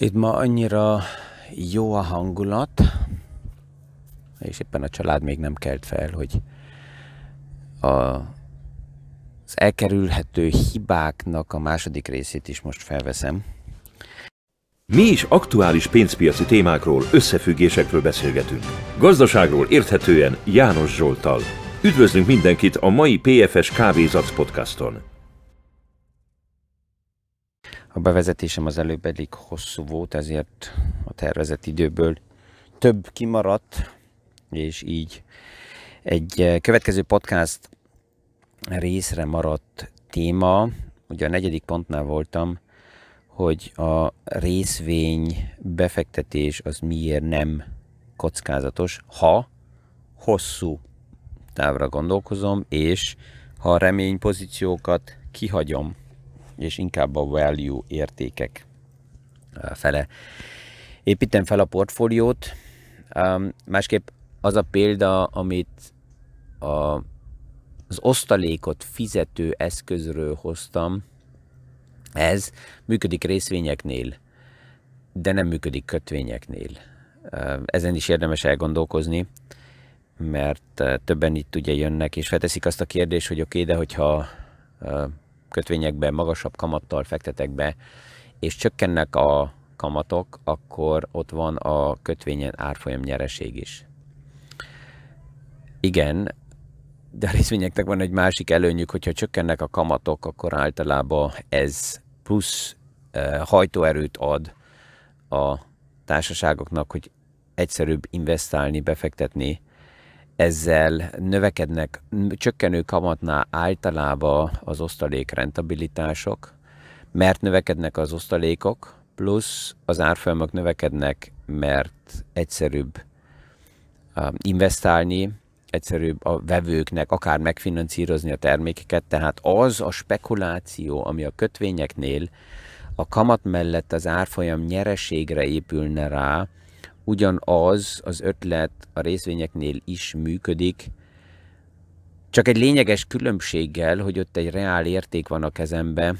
Itt ma annyira jó a hangulat, és éppen a család még nem kelt fel, hogy a, az elkerülhető hibáknak a második részét is most felveszem. Mi is aktuális pénzpiaci témákról, összefüggésekről beszélgetünk. Gazdaságról érthetően János Zsoltal. Üdvözlünk mindenkit a mai PFS Kávézac podcaston. A bevezetésem az előbb elég hosszú volt, ezért a tervezett időből több kimaradt, és így egy eh, következő podcast részre maradt téma, ugye a negyedik pontnál voltam, hogy a részvény befektetés az miért nem kockázatos, ha hosszú távra gondolkozom, és ha a reménypozíciókat kihagyom és inkább a value értékek fele építem fel a portfóliót. Másképp az a példa, amit a, az osztalékot fizető eszközről hoztam, ez működik részvényeknél, de nem működik kötvényeknél. Ezen is érdemes elgondolkozni, mert többen itt ugye jönnek, és felteszik azt a kérdést, hogy oké, okay, de hogyha kötvényekbe magasabb kamattal fektetek be, és csökkennek a kamatok, akkor ott van a kötvényen árfolyam nyereség is. Igen, de a részvényeknek van egy másik előnyük, hogyha csökkennek a kamatok, akkor általában ez plusz hajtóerőt ad a társaságoknak, hogy egyszerűbb investálni, befektetni, ezzel növekednek, csökkenő kamatnál általában az osztalék rentabilitások, mert növekednek az osztalékok, plusz az árfolyamok növekednek, mert egyszerűbb investálni, egyszerűbb a vevőknek akár megfinanszírozni a termékeket, tehát az a spekuláció, ami a kötvényeknél a kamat mellett az árfolyam nyereségre épülne rá, ugyanaz az ötlet a részvényeknél is működik, csak egy lényeges különbséggel, hogy ott egy reál érték van a kezembe,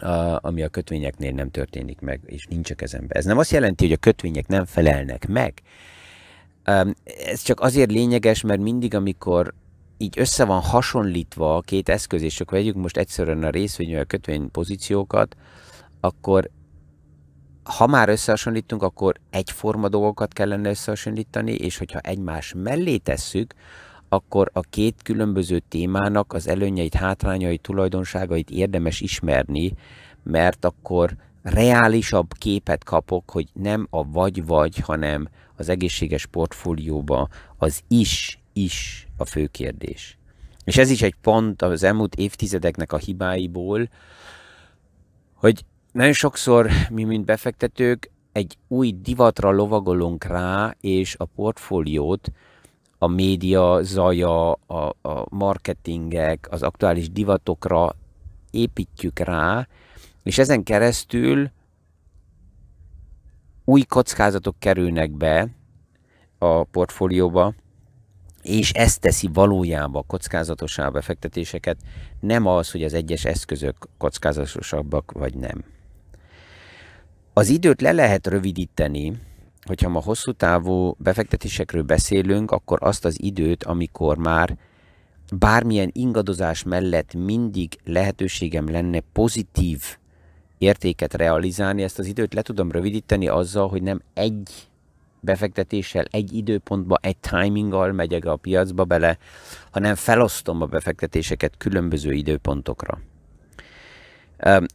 a, ami a kötvényeknél nem történik meg, és nincs a kezembe. Ez nem azt jelenti, hogy a kötvények nem felelnek meg. Ez csak azért lényeges, mert mindig, amikor így össze van hasonlítva a két eszköz, és csak vegyük most egyszerűen a részvény vagy a kötvény pozíciókat, akkor ha már összehasonlítunk, akkor egyforma dolgokat kellene összehasonlítani, és hogyha egymás mellé tesszük, akkor a két különböző témának az előnyeit, hátrányait, tulajdonságait érdemes ismerni, mert akkor reálisabb képet kapok, hogy nem a vagy-vagy, hanem az egészséges portfólióba az is-is a fő kérdés. És ez is egy pont az elmúlt évtizedeknek a hibáiból, hogy nagyon sokszor mi, mint befektetők, egy új divatra lovagolunk rá, és a portfóliót a média zaja, a, a marketingek, az aktuális divatokra építjük rá, és ezen keresztül új kockázatok kerülnek be a portfólióba, és ezt teszi valójában kockázatosá a befektetéseket, nem az, hogy az egyes eszközök kockázatosabbak vagy nem. Az időt le lehet rövidíteni, hogyha ma hosszú távú befektetésekről beszélünk, akkor azt az időt, amikor már bármilyen ingadozás mellett mindig lehetőségem lenne pozitív értéket realizálni, ezt az időt le tudom rövidíteni azzal, hogy nem egy befektetéssel, egy időpontba, egy timinggal megyek a piacba bele, hanem felosztom a befektetéseket különböző időpontokra.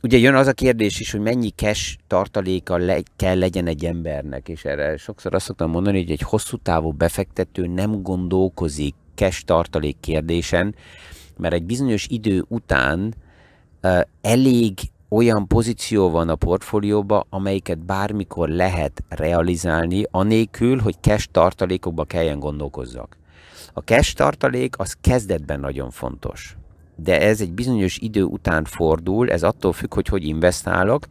Ugye jön az a kérdés is, hogy mennyi cash tartaléka le, kell legyen egy embernek, és erre sokszor azt szoktam mondani, hogy egy hosszú távú befektető nem gondolkozik cash tartalék kérdésen, mert egy bizonyos idő után elég olyan pozíció van a portfólióban, amelyiket bármikor lehet realizálni, anélkül, hogy cash tartalékokba kelljen gondolkozzak. A cash tartalék az kezdetben nagyon fontos de ez egy bizonyos idő után fordul, ez attól függ, hogy hogy investálok.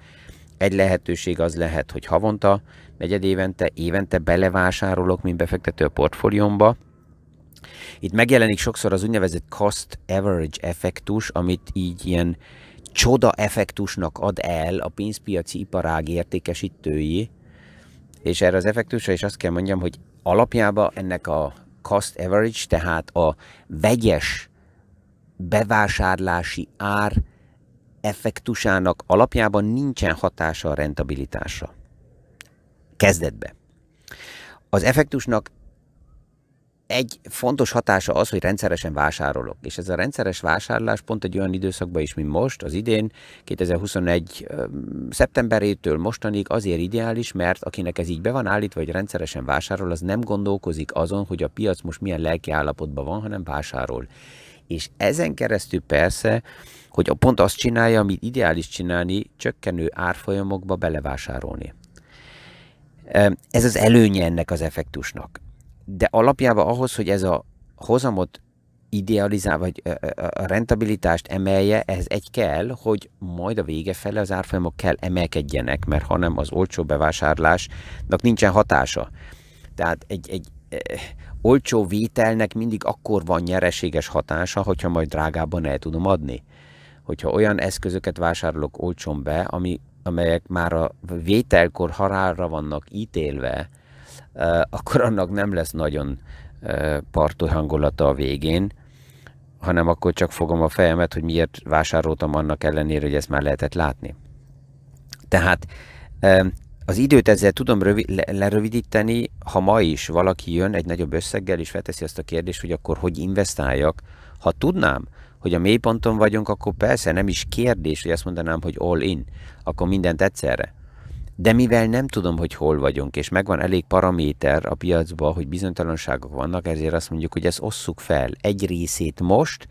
Egy lehetőség az lehet, hogy havonta, negyed évente, évente belevásárolok, mint befektető a portfóliómba. Itt megjelenik sokszor az úgynevezett cost average effektus, amit így ilyen csoda effektusnak ad el a pénzpiaci iparág értékesítői, és erre az effektusra is azt kell mondjam, hogy alapjában ennek a cost average, tehát a vegyes bevásárlási ár effektusának alapjában nincsen hatása a rentabilitásra. Kezdetbe. Az effektusnak egy fontos hatása az, hogy rendszeresen vásárolok. És ez a rendszeres vásárlás pont egy olyan időszakban is, mint most, az idén, 2021. szeptemberétől mostanig azért ideális, mert akinek ez így be van állítva, hogy rendszeresen vásárol, az nem gondolkozik azon, hogy a piac most milyen lelki állapotban van, hanem vásárol. És ezen keresztül persze, hogy a pont azt csinálja, amit ideális csinálni, csökkenő árfolyamokba belevásárolni. Ez az előnye ennek az effektusnak de alapjában ahhoz, hogy ez a hozamot idealizál, vagy a rentabilitást emelje, ez egy kell, hogy majd a vége fele az árfolyamok kell emelkedjenek, mert hanem az olcsó bevásárlásnak nincsen hatása. Tehát egy, egy egy olcsó vételnek mindig akkor van nyereséges hatása, hogyha majd drágábban el tudom adni. Hogyha olyan eszközöket vásárolok olcsón be, ami, amelyek már a vételkor halálra vannak ítélve, akkor annak nem lesz nagyon parti hangulata a végén, hanem akkor csak fogom a fejemet, hogy miért vásároltam annak ellenére, hogy ezt már lehetett látni. Tehát az időt ezzel tudom rövi, lerövidíteni, ha ma is valaki jön egy nagyobb összeggel, és felteszi azt a kérdést, hogy akkor hogy investáljak. Ha tudnám, hogy a mélyponton vagyunk, akkor persze nem is kérdés, hogy azt mondanám, hogy all in, akkor mindent egyszerre. De mivel nem tudom, hogy hol vagyunk, és megvan elég paraméter a piacban, hogy bizonytalanságok vannak, ezért azt mondjuk, hogy ezt osszuk fel. Egy részét most,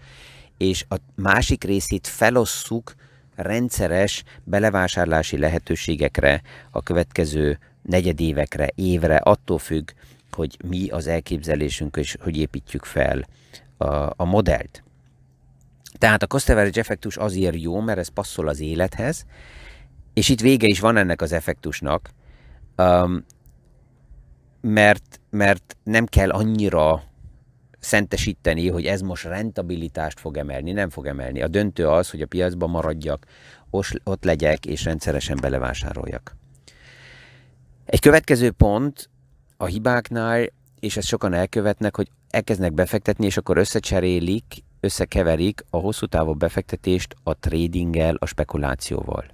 és a másik részét felosszuk rendszeres belevásárlási lehetőségekre a következő negyedévekre, évre, attól függ, hogy mi az elképzelésünk, és hogy építjük fel a, a modellt. Tehát a cost average effektus azért jó, mert ez passzol az élethez, és itt vége is van ennek az effektusnak, um, mert, mert nem kell annyira szentesíteni, hogy ez most rentabilitást fog emelni, nem fog emelni. A döntő az, hogy a piacban maradjak, ott legyek és rendszeresen belevásároljak. Egy következő pont a hibáknál, és ezt sokan elkövetnek, hogy elkezdnek befektetni, és akkor összecserélik, összekeverik a hosszú távú befektetést a tradinggel, a spekulációval.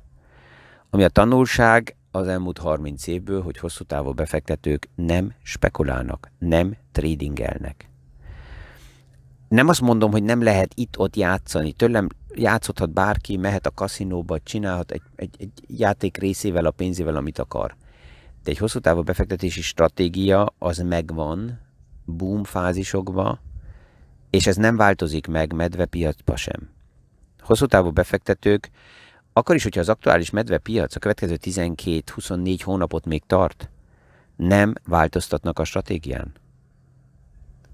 Ami a tanulság az elmúlt 30 évből, hogy hosszú távú befektetők nem spekulálnak, nem tradingelnek. Nem azt mondom, hogy nem lehet itt-ott játszani. Tőlem játszhathat bárki, mehet a kaszinóba, csinálhat egy, egy, egy játék részével, a pénzével, amit akar. De egy hosszú távú befektetési stratégia az megvan, boom fázisokba, és ez nem változik meg medvepiacba sem. Hosszú távú befektetők akkor is, hogyha az aktuális medvepiac a következő 12-24 hónapot még tart, nem változtatnak a stratégián.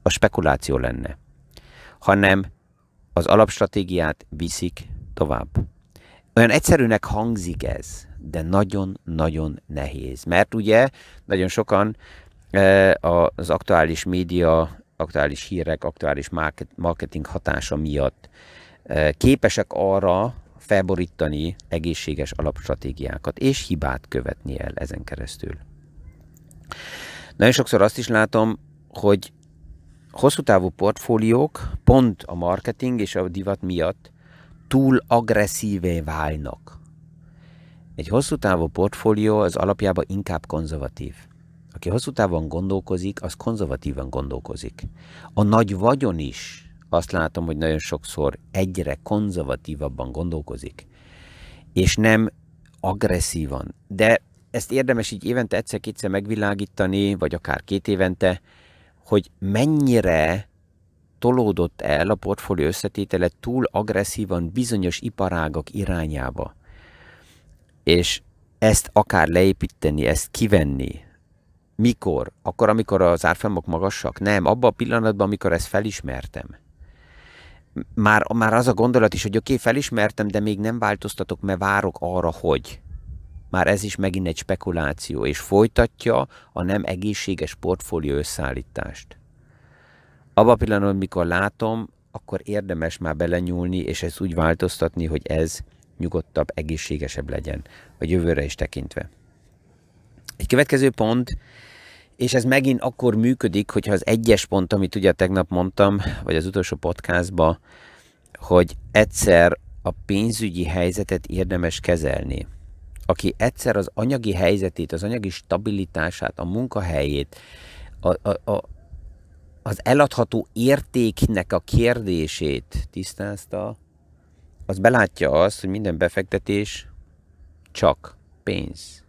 A spekuláció lenne. Hanem az alapstratégiát viszik tovább. Olyan egyszerűnek hangzik ez, de nagyon-nagyon nehéz. Mert ugye nagyon sokan e, az aktuális média, aktuális hírek, aktuális marketing hatása miatt e, képesek arra, felborítani egészséges alapstratégiákat, és hibát követni el ezen keresztül. Nagyon sokszor azt is látom, hogy hosszú távú portfóliók pont a marketing és a divat miatt túl agresszívé válnak. Egy hosszú távú portfólió az alapjában inkább konzervatív. Aki hosszú távon gondolkozik, az konzervatívan gondolkozik. A nagy vagyon is azt látom, hogy nagyon sokszor egyre konzervatívabban gondolkozik, és nem agresszívan. De ezt érdemes így évente egyszer-kétszer megvilágítani, vagy akár két évente, hogy mennyire tolódott el a portfólió összetétele túl agresszívan bizonyos iparágok irányába. És ezt akár leépíteni, ezt kivenni. Mikor? Akkor, amikor az árfolyamok magasak? Nem, abban a pillanatban, amikor ezt felismertem már, már az a gondolat is, hogy oké, okay, felismertem, de még nem változtatok, mert várok arra, hogy. Már ez is megint egy spekuláció, és folytatja a nem egészséges portfólió összeállítást. Abban a pillanatban, mikor látom, akkor érdemes már belenyúlni, és ezt úgy változtatni, hogy ez nyugodtabb, egészségesebb legyen a jövőre is tekintve. Egy következő pont, és ez megint akkor működik, hogyha az egyes pont, amit ugye tegnap mondtam, vagy az utolsó podcastban, hogy egyszer a pénzügyi helyzetet érdemes kezelni. Aki egyszer az anyagi helyzetét, az anyagi stabilitását, a munkahelyét, a, a, a, az eladható értéknek a kérdését tisztázta, az belátja azt, hogy minden befektetés csak pénz.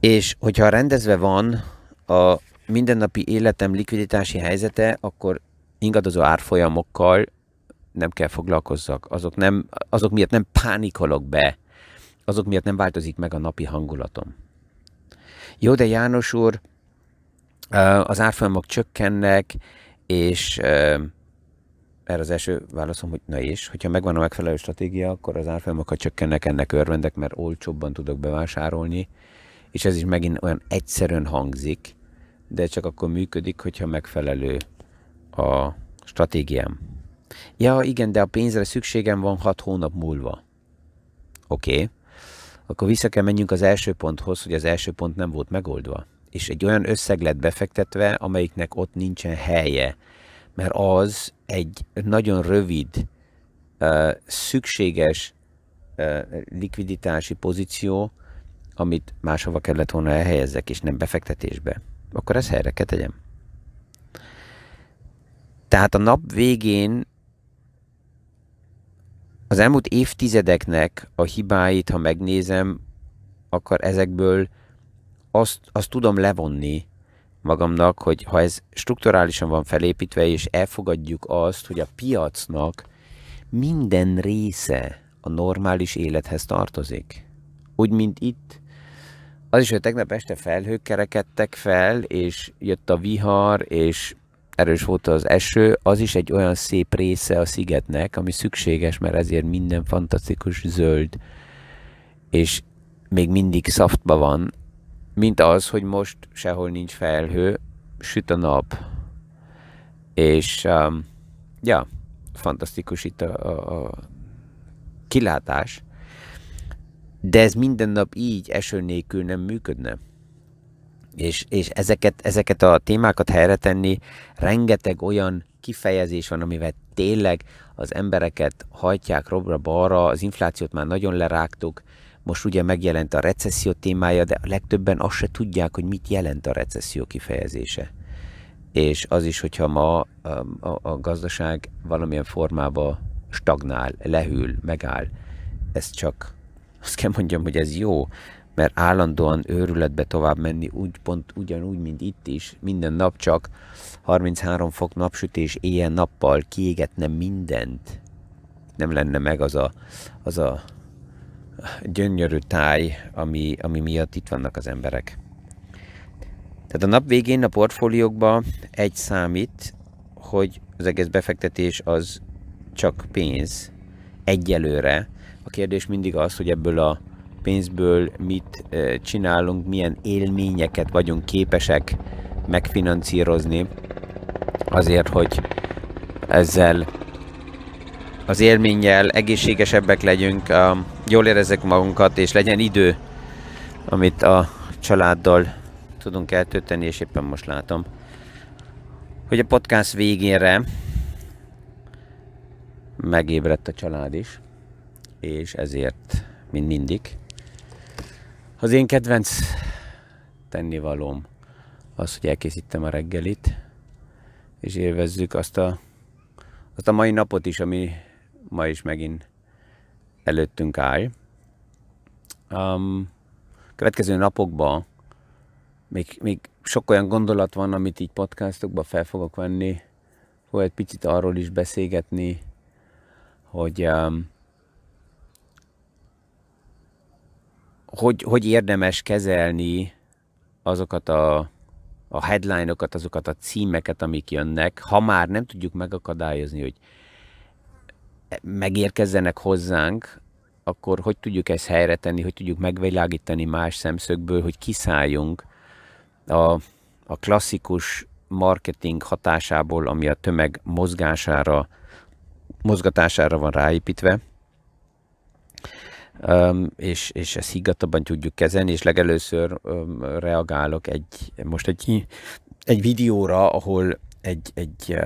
És hogyha rendezve van a mindennapi életem likviditási helyzete, akkor ingadozó árfolyamokkal nem kell foglalkozzak. Azok, nem, azok miatt nem pánikolok be. Azok miatt nem változik meg a napi hangulatom. Jó, de János úr, az árfolyamok csökkennek, és erre az első válaszom, hogy na és, hogyha megvan a megfelelő stratégia, akkor az árfolyamokat csökkennek, ennek örvendek, mert olcsóbban tudok bevásárolni, és ez is megint olyan egyszerűen hangzik, de csak akkor működik, hogyha megfelelő a stratégiám. Ja, igen, de a pénzre szükségem van hat hónap múlva. Oké. Okay. Akkor vissza kell menjünk az első ponthoz, hogy az első pont nem volt megoldva. És egy olyan összeg lett befektetve, amelyiknek ott nincsen helye. Mert az egy nagyon rövid, szükséges likviditási pozíció, amit máshova kellett volna elhelyezzek, és nem befektetésbe. Akkor ezt helyre kell tegyem. Tehát a nap végén az elmúlt évtizedeknek a hibáit, ha megnézem, akkor ezekből azt, azt tudom levonni magamnak, hogy ha ez strukturálisan van felépítve, és elfogadjuk azt, hogy a piacnak minden része a normális élethez tartozik. Úgy, mint itt, az is, hogy tegnap este felhők kerekedtek fel, és jött a vihar, és erős volt az eső, az is egy olyan szép része a szigetnek, ami szükséges, mert ezért minden fantasztikus zöld, és még mindig szaftba van, mint az, hogy most sehol nincs felhő, süt a nap, és um, ja, fantasztikus itt a, a, a kilátás, de ez minden nap így eső nélkül nem működne és, és ezeket, ezeket a témákat helyre tenni, rengeteg olyan kifejezés van, amivel tényleg az embereket hajtják robra-balra, az inflációt már nagyon lerágtuk, most ugye megjelent a recesszió témája, de a legtöbben azt se tudják, hogy mit jelent a recesszió kifejezése. És az is, hogyha ma a, a, a gazdaság valamilyen formába stagnál, lehűl, megáll, ez csak azt kell mondjam, hogy ez jó, mert állandóan őrületbe tovább menni, úgy pont ugyanúgy, mint itt is, minden nap csak 33 fok napsütés éjjel-nappal kiégetne mindent. Nem lenne meg az a, az a gyönyörű táj, ami, ami miatt itt vannak az emberek. Tehát a nap végén a portfóliókban egy számít, hogy az egész befektetés az csak pénz egyelőre. A kérdés mindig az, hogy ebből a pénzből mit csinálunk, milyen élményeket vagyunk képesek megfinancírozni azért, hogy ezzel az élménnyel egészségesebbek legyünk, jól érezzek magunkat, és legyen idő, amit a családdal tudunk eltölteni, és éppen most látom, hogy a podcast végére megébredt a család is, és ezért, mint mindig, az én kedvenc tennivalóm az, hogy elkészítem a reggelit, és élvezzük azt a, azt a mai napot is, ami ma is megint előttünk áll. Um, következő napokban még, még sok olyan gondolat van, amit így podcastokba fel fogok venni, fogok egy picit arról is beszélgetni, hogy um, hogy, hogy érdemes kezelni azokat a, a headline-okat, azokat a címeket, amik jönnek, ha már nem tudjuk megakadályozni, hogy megérkezzenek hozzánk, akkor hogy tudjuk ezt helyre tenni, hogy tudjuk megvilágítani más szemszögből, hogy kiszálljunk a, a klasszikus marketing hatásából, ami a tömeg mozgására, mozgatására van ráépítve, és, és ezt higgadtabban tudjuk kezelni, és legelőször reagálok egy, most egy, egy videóra, ahol egy, egy,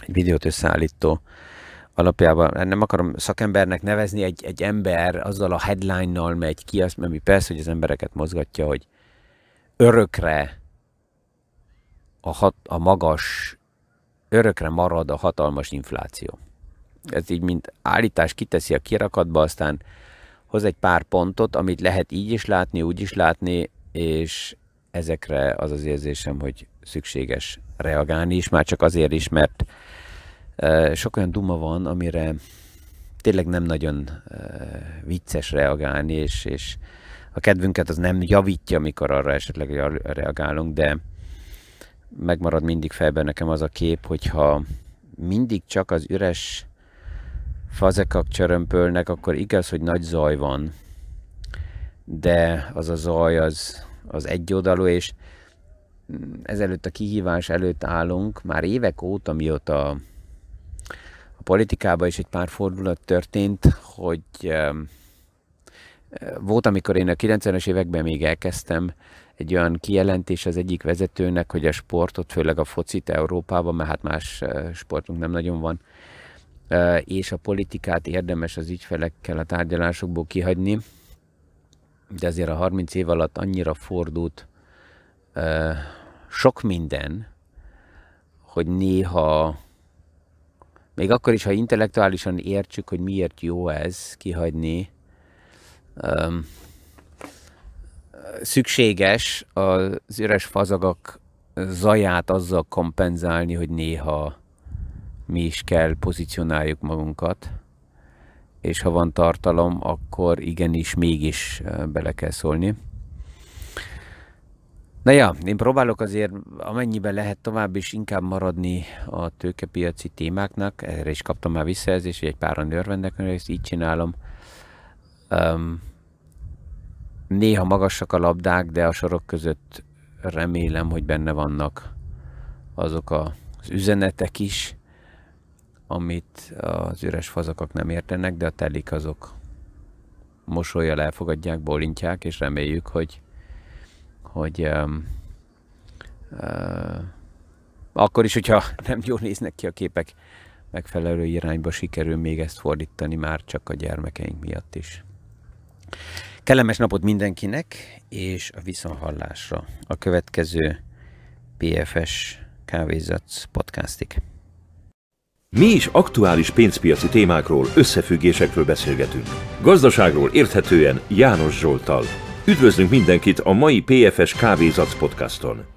egy videót összeállító alapjában nem akarom szakembernek nevezni, egy, egy ember azzal a headline-nal megy ki, azt, ami persze, hogy az embereket mozgatja, hogy örökre a, hat, a magas, örökre marad a hatalmas infláció. Ez így, mint állítás kiteszi a kirakatba, aztán hoz egy pár pontot, amit lehet így is látni, úgy is látni, és ezekre az az érzésem, hogy szükséges reagálni is, már csak azért is, mert sok olyan duma van, amire tényleg nem nagyon vicces reagálni, és, és a kedvünket az nem javítja, amikor arra esetleg reagálunk, de megmarad mindig fejben nekem az a kép, hogyha mindig csak az üres fazekak csörömpölnek, akkor igaz, hogy nagy zaj van, de az a zaj az, az egyoldalú, és ezelőtt a kihívás előtt állunk, már évek óta, mióta politikában is egy pár fordulat történt, hogy volt, amikor én a 90-es években még elkezdtem, egy olyan kijelentés az egyik vezetőnek, hogy a sportot, főleg a focit Európában, mert hát más eh, sportunk nem nagyon van, és a politikát érdemes az ügyfelekkel a tárgyalásokból kihagyni, de azért a 30 év alatt annyira fordult sok minden, hogy néha még akkor is, ha intellektuálisan értsük, hogy miért jó ez kihagyni, szükséges az üres fazagak zaját azzal kompenzálni, hogy néha mi is kell pozícionáljuk magunkat, és ha van tartalom, akkor igenis mégis bele kell szólni. Na ja, én próbálok azért amennyiben lehet tovább is inkább maradni a tőkepiaci témáknak. Erre is kaptam már visszajelzést, hogy egy páran örvendek, hogy ezt így csinálom. Um, néha magasak a labdák, de a sorok között remélem, hogy benne vannak azok az üzenetek is, amit az üres fazakak nem értenek, de a telik azok mosolyjal elfogadják, bolintják, és reméljük, hogy hogy um, uh, akkor is, hogyha nem jól néznek ki a képek, megfelelő irányba sikerül még ezt fordítani már csak a gyermekeink miatt is. Kellemes napot mindenkinek, és a viszonhallásra a következő PFS Kávézatsz podcastig. Mi is aktuális pénzpiaci témákról, összefüggésekről beszélgetünk. Gazdaságról érthetően János Zsoltal. Üdvözlünk mindenkit a mai PFS Kávézac podcaston!